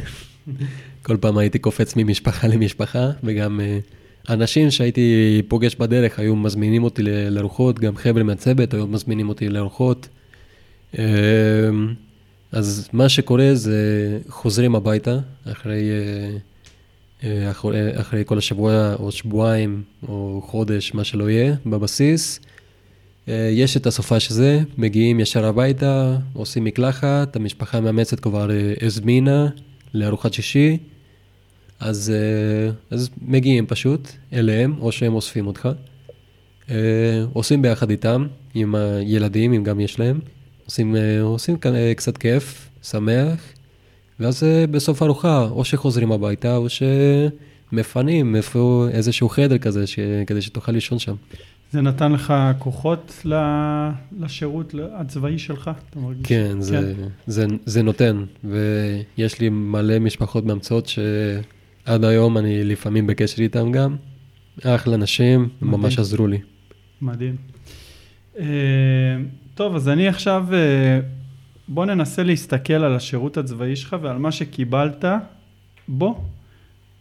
כל פעם הייתי קופץ ממשפחה למשפחה, וגם uh, אנשים שהייתי פוגש בדרך היו מזמינים אותי לארוחות, גם חבר'ה מהצוות היו מזמינים אותי לארוחות. Uh, אז מה שקורה זה חוזרים הביתה אחרי, uh, אחרי, אחרי כל השבוע או שבועיים או חודש, מה שלא יהיה, בבסיס. אה, יש את הסופה שזה, מגיעים ישר הביתה, עושים מקלחת, המשפחה המאמצת כבר אה, הזמינה לארוחת שישי, אז, אה, אז מגיעים פשוט אליהם, או שהם אוספים אותך. עושים ביחד איתם, עם הילדים, אם גם יש להם. עושים, עושים קצת כיף, שמח, ואז בסוף הארוחה, או שחוזרים הביתה, או שמפנים איפה, איזשהו חדר כזה, ש... כדי שתוכל לישון שם. זה נתן לך כוחות לשירות הצבאי שלך? אתה מרגיש? כן, כן. זה, זה, זה נותן, ויש לי מלא משפחות מאמצות שעד היום אני לפעמים בקשר איתם גם. אחלה נשים, ממש עזרו לי. מדהים. אה, טוב, אז אני עכשיו, אה, בוא ננסה להסתכל על השירות הצבאי שלך ועל מה שקיבלת בו,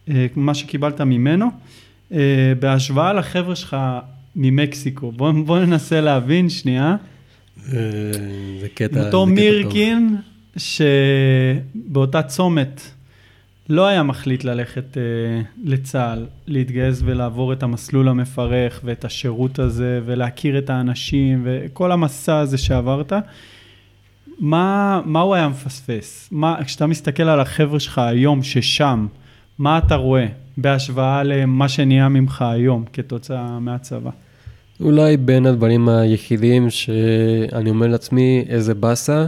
אה, מה שקיבלת ממנו, בהשוואה לחבר'ה שלך ממקסיקו. בוא, בוא ננסה להבין שנייה. זה קטע, אותו מירקין, שבאותה צומת לא היה מחליט ללכת אה, לצה"ל, להתגייס ולעבור את המסלול המפרך ואת השירות הזה ולהכיר את האנשים וכל המסע הזה שעברת, מה, מה הוא היה מפספס? מה, כשאתה מסתכל על החבר'ה שלך היום ששם, מה אתה רואה בהשוואה למה שנהיה ממך היום כתוצאה מהצבא? אולי בין הדברים היחידים שאני אומר לעצמי, איזה באסה,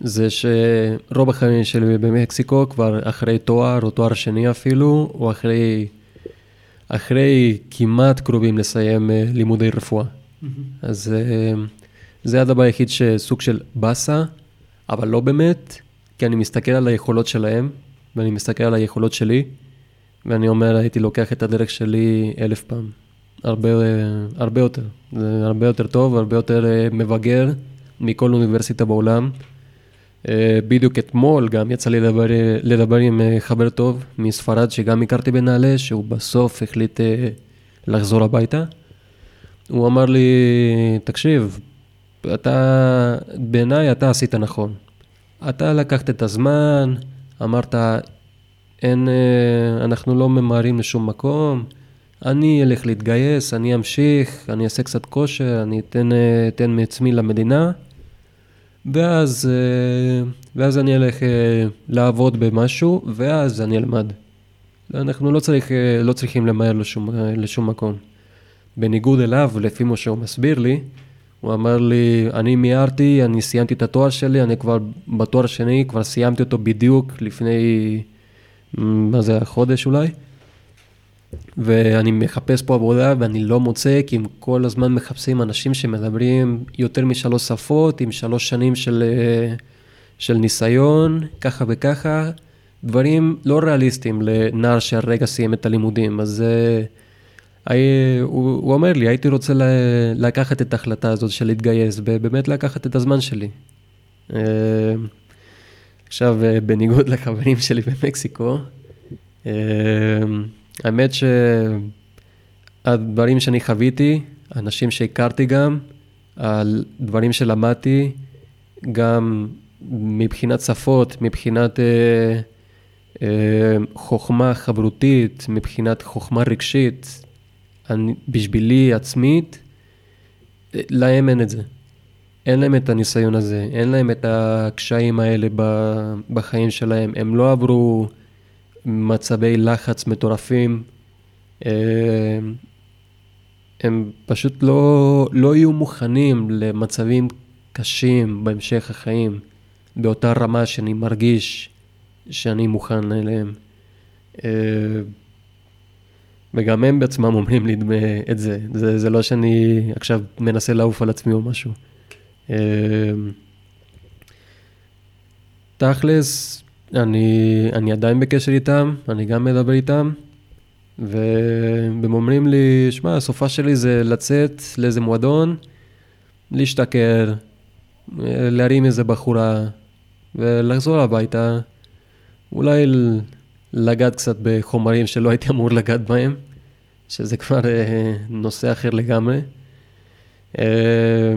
זה שרוב החיים שלי במקסיקו כבר אחרי תואר או תואר שני אפילו, או אחרי, אחרי כמעט קרובים לסיים אה, לימודי רפואה. Mm-hmm. אז אה, זה הדבר היחיד שסוג של באסה, אבל לא באמת, כי אני מסתכל על היכולות שלהם, ואני מסתכל על היכולות שלי, ואני אומר, הייתי לוקח את הדרך שלי אלף פעם. הרבה, הרבה יותר. זה הרבה יותר טוב, הרבה יותר אה, מבגר מכל אוניברסיטה בעולם. אה, בדיוק אתמול גם יצא לי לדבר, לדבר עם אה, חבר טוב מספרד שגם הכרתי בנעל"ה, שהוא בסוף החליט לחזור הביתה. הוא אמר לי, תקשיב, אתה, בעיניי אתה עשית נכון. אתה לקחת את הזמן, אמרת, אין, אנחנו לא ממהרים לשום מקום, אני אלך להתגייס, אני אמשיך, אני אעשה קצת כושר, אני אתן, אתן מעצמי למדינה, ואז, ואז אני אלך אה, לעבוד במשהו, ואז אני אלמד. אנחנו לא, צריך, אה, לא צריכים למהר לשום, לשום מקום. בניגוד אליו, לפי מה שהוא מסביר לי, הוא אמר לי, אני מיהרתי, אני סיימתי את התואר שלי, אני כבר בתואר שני, כבר סיימתי אותו בדיוק לפני, מה זה, חודש אולי. ואני מחפש פה עבודה ואני לא מוצא, כי הם כל הזמן מחפשים אנשים שמדברים יותר משלוש שפות, עם שלוש שנים של, אה, של ניסיון, ככה וככה, דברים לא ריאליסטיים לנער שהרגע סיים את הלימודים. אז uh, הוא, הוא אומר לי, הייתי רוצה לה, לקחת את ההחלטה הזאת של להתגייס, ובאמת לקחת את הזמן שלי. Uh, עכשיו, uh, בניגוד לחברים שלי במקסיקו, uh, האמת שהדברים שאני חוויתי, אנשים שהכרתי גם, הדברים שלמדתי, גם מבחינת שפות, מבחינת אה, אה, חוכמה חברותית, מבחינת חוכמה רגשית, אני, בשבילי עצמית, להם אין את זה. אין להם את הניסיון הזה, אין להם את הקשיים האלה בחיים שלהם. הם לא עברו מצבי לחץ מטורפים. אה, הם פשוט לא, לא יהיו מוכנים למצבים קשים בהמשך החיים, באותה רמה שאני מרגיש שאני מוכן אליהם. אה, וגם הם בעצמם אומרים לי את זה. זה, זה לא שאני עכשיו מנסה לעוף על עצמי או משהו. אה, תכלס, אני, אני עדיין בקשר איתם, אני גם מדבר איתם, והם אומרים לי, שמע, הסופה שלי זה לצאת לאיזה מועדון, להשתכר, להרים איזה בחורה, ולחזור הביתה, אולי לגעת קצת בחומרים שלא הייתי אמור לגעת בהם, שזה כבר אה, נושא אחר לגמרי. אה,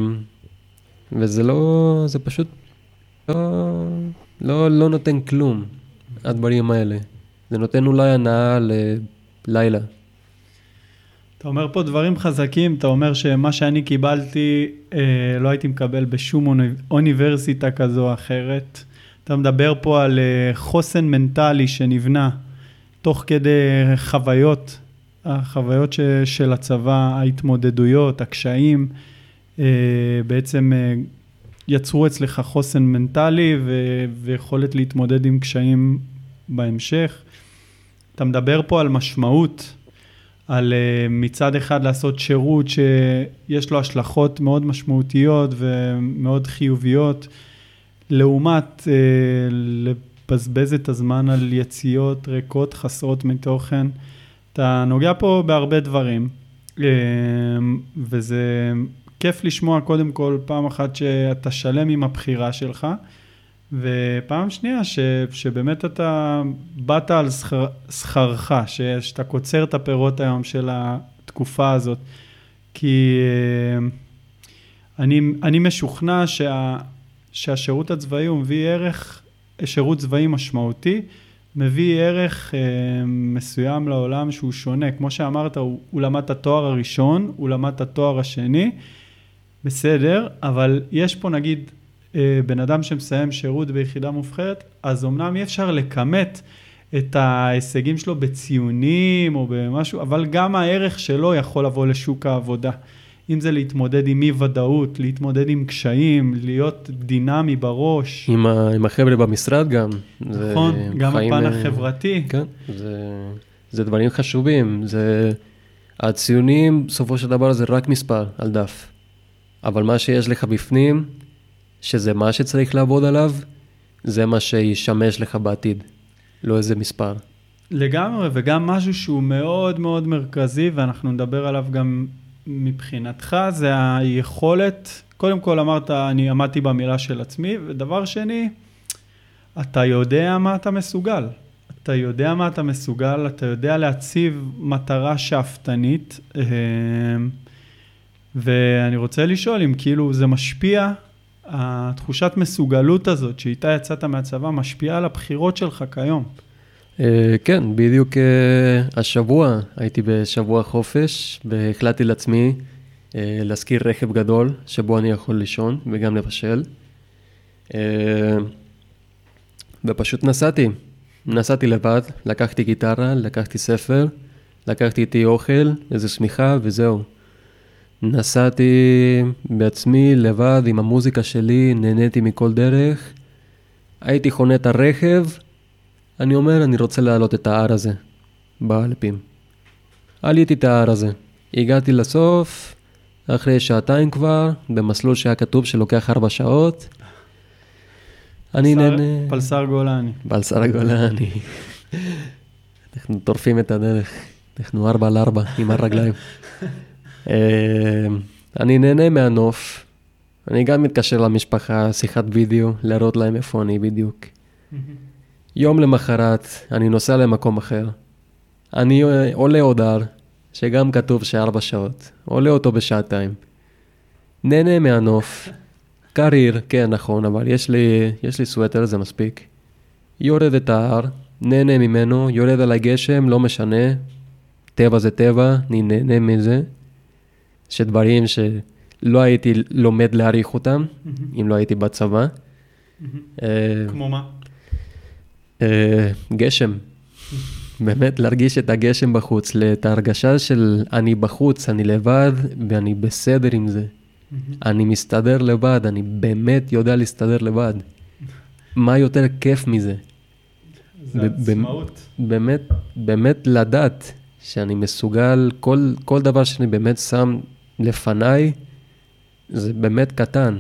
וזה לא, זה פשוט לא... לא, לא נותן כלום, הדברים האלה. זה נותן אולי הנאה ללילה. אתה אומר פה דברים חזקים, אתה אומר שמה שאני קיבלתי אה, לא הייתי מקבל בשום אוניברסיטה כזו או אחרת. אתה מדבר פה על אה, חוסן מנטלי שנבנה תוך כדי חוויות, החוויות ש, של הצבא, ההתמודדויות, הקשיים, בעצם אה, יצרו אצלך חוסן מנטלי ו- ויכולת להתמודד עם קשיים בהמשך. אתה מדבר פה על משמעות, על uh, מצד אחד לעשות שירות שיש לו השלכות מאוד משמעותיות ומאוד חיוביות, לעומת לבזבז את הזמן על יציאות ריקות חסרות מתוכן. אתה נוגע פה בהרבה דברים, וזה כיף לשמוע קודם כל פעם אחת שאתה שלם עם הבחירה שלך, ופעם שנייה ש, שבאמת אתה באת על שכר, שכרך, ש, שאתה קוצר את הפירות היום של התקופה הזאת. כי אה, אני, אני משוכנע שה, שהשירות הצבאי הוא מביא ערך, שירות צבאי משמעותי, מביא ערך אה, מסוים לעולם שהוא שונה. כמו שאמרת, הוא, הוא למד את התואר הראשון, הוא למד את התואר השני, בסדר, אבל יש פה נגיד אה, בן אדם שמסיים שירות ביחידה מובחרת, אז אמנם אי אפשר לכמת את ההישגים שלו בציונים או במשהו, אבל גם הערך שלו יכול לבוא לשוק העבודה. אם זה להתמודד עם אי ודאות, להתמודד עם קשיים, להיות דינמי בראש. עם, ה, עם החבר'ה במשרד גם. נכון, גם חיים, הפן אה, החברתי. כן, זה, זה דברים חשובים. זה, הציונים, בסופו של דבר זה רק מספר על דף. אבל מה שיש לך בפנים, שזה מה שצריך לעבוד עליו, זה מה שישמש לך בעתיד, לא איזה מספר. לגמרי, וגם משהו שהוא מאוד מאוד מרכזי, ואנחנו נדבר עליו גם מבחינתך, זה היכולת, קודם כל אמרת, אני עמדתי במילה של עצמי, ודבר שני, אתה יודע מה אתה מסוגל. אתה יודע מה אתה מסוגל, אתה יודע להציב מטרה שאפתנית, אה, ואני רוצה לשאול אם כאילו זה משפיע התחושת מסוגלות הזאת שאיתה יצאת מהצבא משפיעה על הבחירות שלך כיום. אה, כן, בדיוק אה, השבוע הייתי בשבוע חופש והחלטתי לעצמי אה, להשכיר רכב גדול שבו אני יכול לישון וגם לבשל. ופשוט נסעתי, נסעתי לבד, לקחתי גיטרה, לקחתי ספר, לקחתי איתי אוכל, איזה שמיכה וזהו. נסעתי בעצמי לבד עם המוזיקה שלי, נהניתי מכל דרך. הייתי חונה את הרכב, אני אומר, אני רוצה לעלות את ההר הזה, באלפים. עליתי את ההר הזה. הגעתי לסוף, אחרי שעתיים כבר, במסלול שהיה כתוב שלוקח ארבע שעות. אני נהנה... פלסר גולני. פלסר גולני. אנחנו טורפים את הדרך. אנחנו ארבע על ארבע עם הרגליים. אה, אני נהנה מהנוף. אני גם מתקשר למשפחה, שיחת וידאו, להראות להם איפה אני בדיוק. יום למחרת, אני נוסע למקום אחר. אני עולה עוד הר, שגם כתוב שארבע שעות. עולה אותו בשעתיים. נהנה מהנוף. קריר, כן, נכון, אבל יש לי, יש לי סווטר, זה מספיק. יורד את ההר, נהנה ממנו, יורד על הגשם, לא משנה. טבע זה טבע, אני נהנה מזה. שדברים שלא הייתי לומד להעריך אותם. אם לא הייתי בצבא. Uh, כמו מה? Uh, גשם. באמת להרגיש את הגשם בחוץ, את ההרגשה של אני בחוץ, אני לבד ואני בסדר עם זה. אני מסתדר לבד, אני באמת יודע להסתדר לבד. מה יותר כיף מזה? זה עצמאות. באמת, באמת לדעת שאני מסוגל, כל, כל דבר שאני באמת שם לפניי, זה באמת קטן.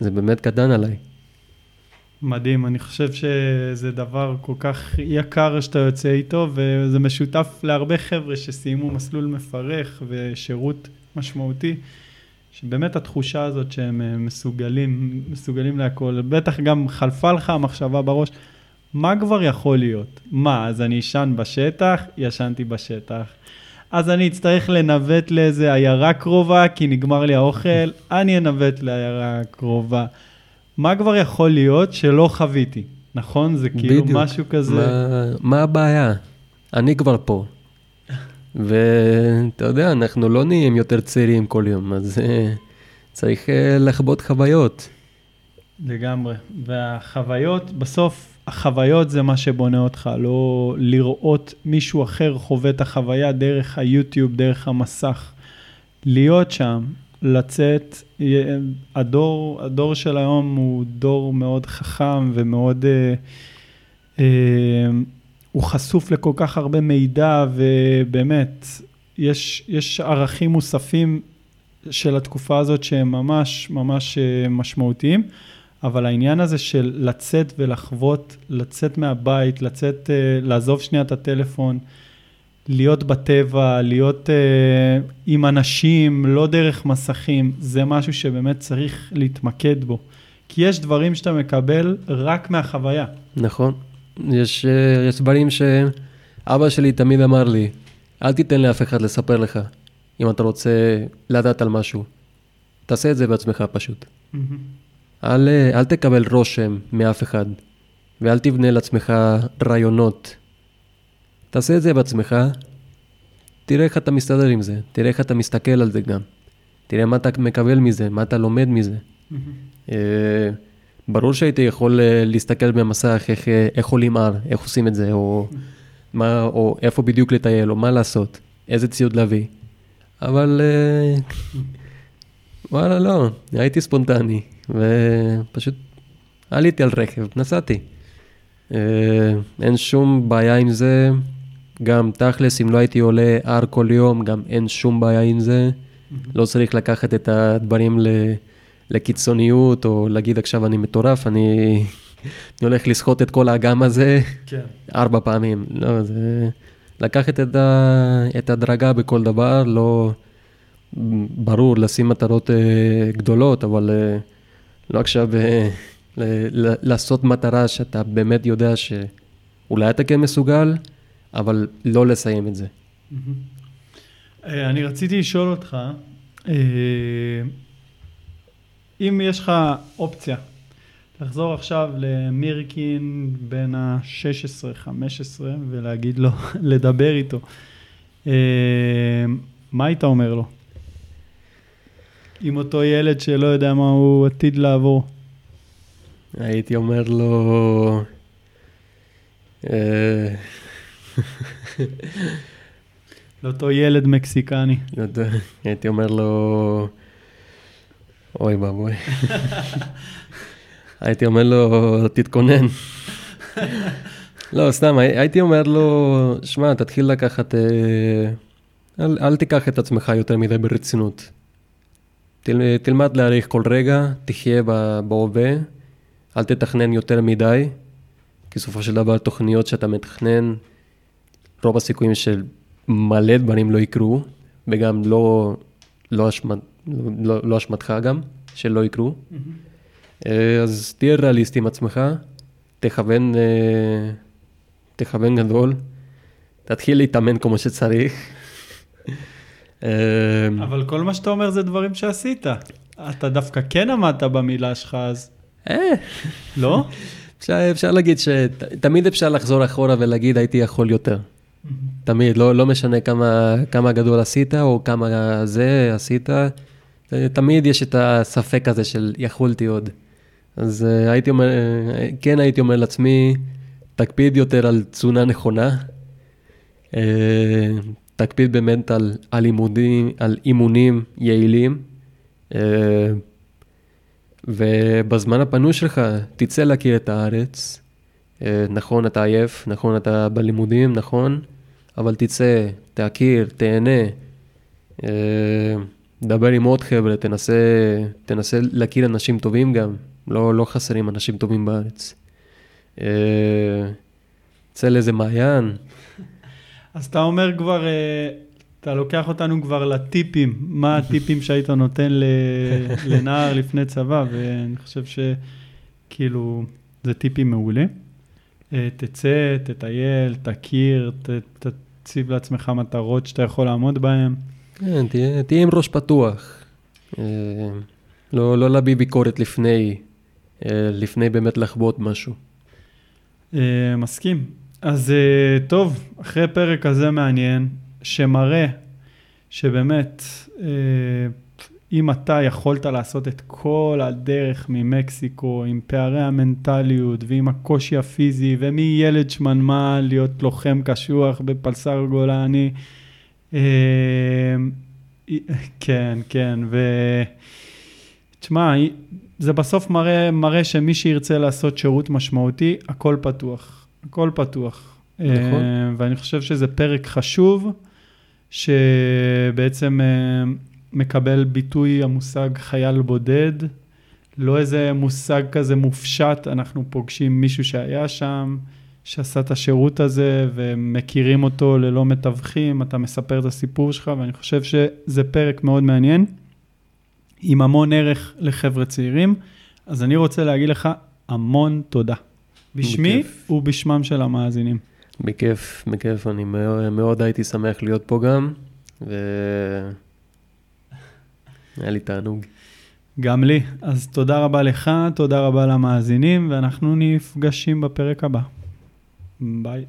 זה באמת קטן עליי. מדהים, אני חושב שזה דבר כל כך יקר שאתה יוצא איתו, וזה משותף להרבה חבר'ה שסיימו מסלול מפרך ושירות משמעותי, שבאמת התחושה הזאת שהם מסוגלים, מסוגלים להכל, בטח גם חלפה לך המחשבה בראש, מה כבר יכול להיות? מה, אז אני אשן בשטח? ישנתי בשטח. אז אני אצטרך לנווט לאיזה עיירה קרובה, כי נגמר לי האוכל, אני אנווט לעיירה קרובה. מה כבר יכול להיות שלא חוויתי, נכון? זה כאילו בדיוק. משהו כזה... מה, מה הבעיה? אני כבר פה. ואתה יודע, אנחנו לא נהיים יותר צעירים כל יום, אז uh, צריך uh, לחוות חוויות. לגמרי. והחוויות, בסוף החוויות זה מה שבונה אותך, לא לראות מישהו אחר חווה את החוויה דרך היוטיוב, דרך המסך. להיות שם, לצאת, הדור, הדור של היום הוא דור מאוד חכם ומאוד, אה, אה, הוא חשוף לכל כך הרבה מידע ובאמת, יש, יש ערכים מוספים של התקופה הזאת שהם ממש ממש אה, משמעותיים, אבל העניין הזה של לצאת ולחוות, לצאת מהבית, לצאת, אה, לעזוב שנייה את הטלפון, להיות בטבע, להיות אה, עם אנשים, לא דרך מסכים, זה משהו שבאמת צריך להתמקד בו. כי יש דברים שאתה מקבל רק מהחוויה. נכון. יש, אה, יש דברים שאבא שלי תמיד אמר לי, אל תיתן לאף אחד לספר לך, אם אתה רוצה לדעת על משהו. תעשה את זה בעצמך פשוט. אל, אה, אל תקבל רושם מאף אחד, ואל תבנה לעצמך רעיונות. תעשה את זה בעצמך, תראה איך אתה מסתדר עם זה, תראה איך אתה מסתכל על זה גם. תראה מה אתה מקבל מזה, מה אתה לומד מזה. אה, ברור שהייתי יכול אה, להסתכל במסך איך, איך עולים הר, איך עושים את זה, או, מה, או איפה בדיוק לטייל, או מה לעשות, איזה ציוד להביא. אבל וואלה, לא, הייתי ספונטני, ופשוט עליתי על רכב, נסעתי. אה, אין שום בעיה עם זה, גם תכלס, אם לא הייתי עולה הר כל יום, גם אין שום בעיה עם זה. לא צריך לקחת את הדברים ל... לקיצוניות, או להגיד עכשיו אני מטורף, אני, אני הולך לסחוט את כל האגם הזה כן. ארבע פעמים. לא, זה לקחת את, ה... את הדרגה בכל דבר, לא... ברור, לשים מטרות אה, גדולות, אבל אה, לא עכשיו אה, לעשות מטרה שאתה באמת יודע שאולי אתה כן מסוגל, אבל לא לסיים את זה. אה, אני רציתי לשאול אותך, אה, אם יש לך אופציה לחזור עכשיו למירקין בן ה-16-15 ולהגיד לו, לדבר איתו, מה היית אומר לו? עם אותו ילד שלא יודע מה הוא עתיד לעבור. הייתי אומר לו... אה, לאותו ילד מקסיקני. הייתי אומר לו... אוי ואבוי. הייתי אומר לו, תתכונן. לא, סתם, הי- הייתי אומר לו, שמע, תתחיל לקחת... אה, אל, אל תיקח את עצמך יותר מדי ברצינות. תל, תלמד להעריך כל רגע, תחיה בהווה, אל תתכנן יותר מדי, כי בסופו של דבר תוכניות שאתה מתכנן, רוב הסיכויים של מלא דברים לא יקרו, וגם לא, לא, אשמת, לא, לא אשמתך גם, שלא יקרו. אה, אז תהיה ריאליסטי עם עצמך, תכוון, אה, תכוון גדול, תתחיל להתאמן כמו שצריך. אה, אבל כל מה שאתה אומר זה דברים שעשית. אתה דווקא כן עמדת במילה שלך אז, אה, לא? אפשר, אפשר להגיד שתמיד אפשר לחזור אחורה ולהגיד הייתי יכול יותר. תמיד, לא, לא משנה כמה, כמה גדול עשית או כמה זה עשית, תמיד יש את הספק הזה של יכולתי עוד. אז אה, הייתי אומר, אה, כן הייתי אומר לעצמי, תקפיד יותר על תזונה נכונה, תקפיד באמת על, על לימודים, על אימונים יעילים, אה, ובזמן הפנוי שלך תצא להכיר את הארץ. אה, נכון, אתה עייף, נכון, אתה בלימודים, נכון, אבל תצא, תכיר, תהנה, אה, דבר עם עוד חבר'ה, תנסה, תנסה להכיר אנשים טובים גם, לא, לא חסרים אנשים טובים בארץ. צא לאיזה מעיין, אז אתה אומר כבר, אה, אתה לוקח אותנו כבר לטיפים, מה הטיפים שהיית נותן לנער לפני צבא, ואני חושב שכאילו, זה טיפים מעולים. אה, תצא, תטייל, תכיר, ת- תציב לעצמך מטרות שאתה יכול לעמוד בהן. כן, תהיה, תהיה עם ראש פתוח. אה, לא, לא להביא ביקורת לפני, לפני באמת לחוות משהו. מסכים. אז אה, טוב, אחרי פרק כזה מעניין, שמראה שבאמת, אה, אם אתה יכולת לעשות את כל הדרך ממקסיקו, עם פערי המנטליות ועם הקושי הפיזי, ומילד שמנמן להיות לוחם קשוח בפלסר גולני, אה, כן, כן, ו... תשמע, זה בסוף מראה, מראה שמי שירצה לעשות שירות משמעותי, הכל פתוח. הכל פתוח. נכון. אה, ואני חושב שזה פרק חשוב, שבעצם אה, מקבל ביטוי המושג חייל בודד, לא איזה מושג כזה מופשט, אנחנו פוגשים מישהו שהיה שם, שעשה את השירות הזה, ומכירים אותו ללא מתווכים, אתה מספר את הסיפור שלך, ואני חושב שזה פרק מאוד מעניין, עם המון ערך לחבר'ה צעירים. אז אני רוצה להגיד לך המון תודה. בשמי בכיף. ובשמם של המאזינים. בכיף, בכיף, אני מאוד, מאוד הייתי שמח להיות פה גם, והיה לי תענוג. גם לי. אז תודה רבה לך, תודה רבה למאזינים, ואנחנו נפגשים בפרק הבא. ביי.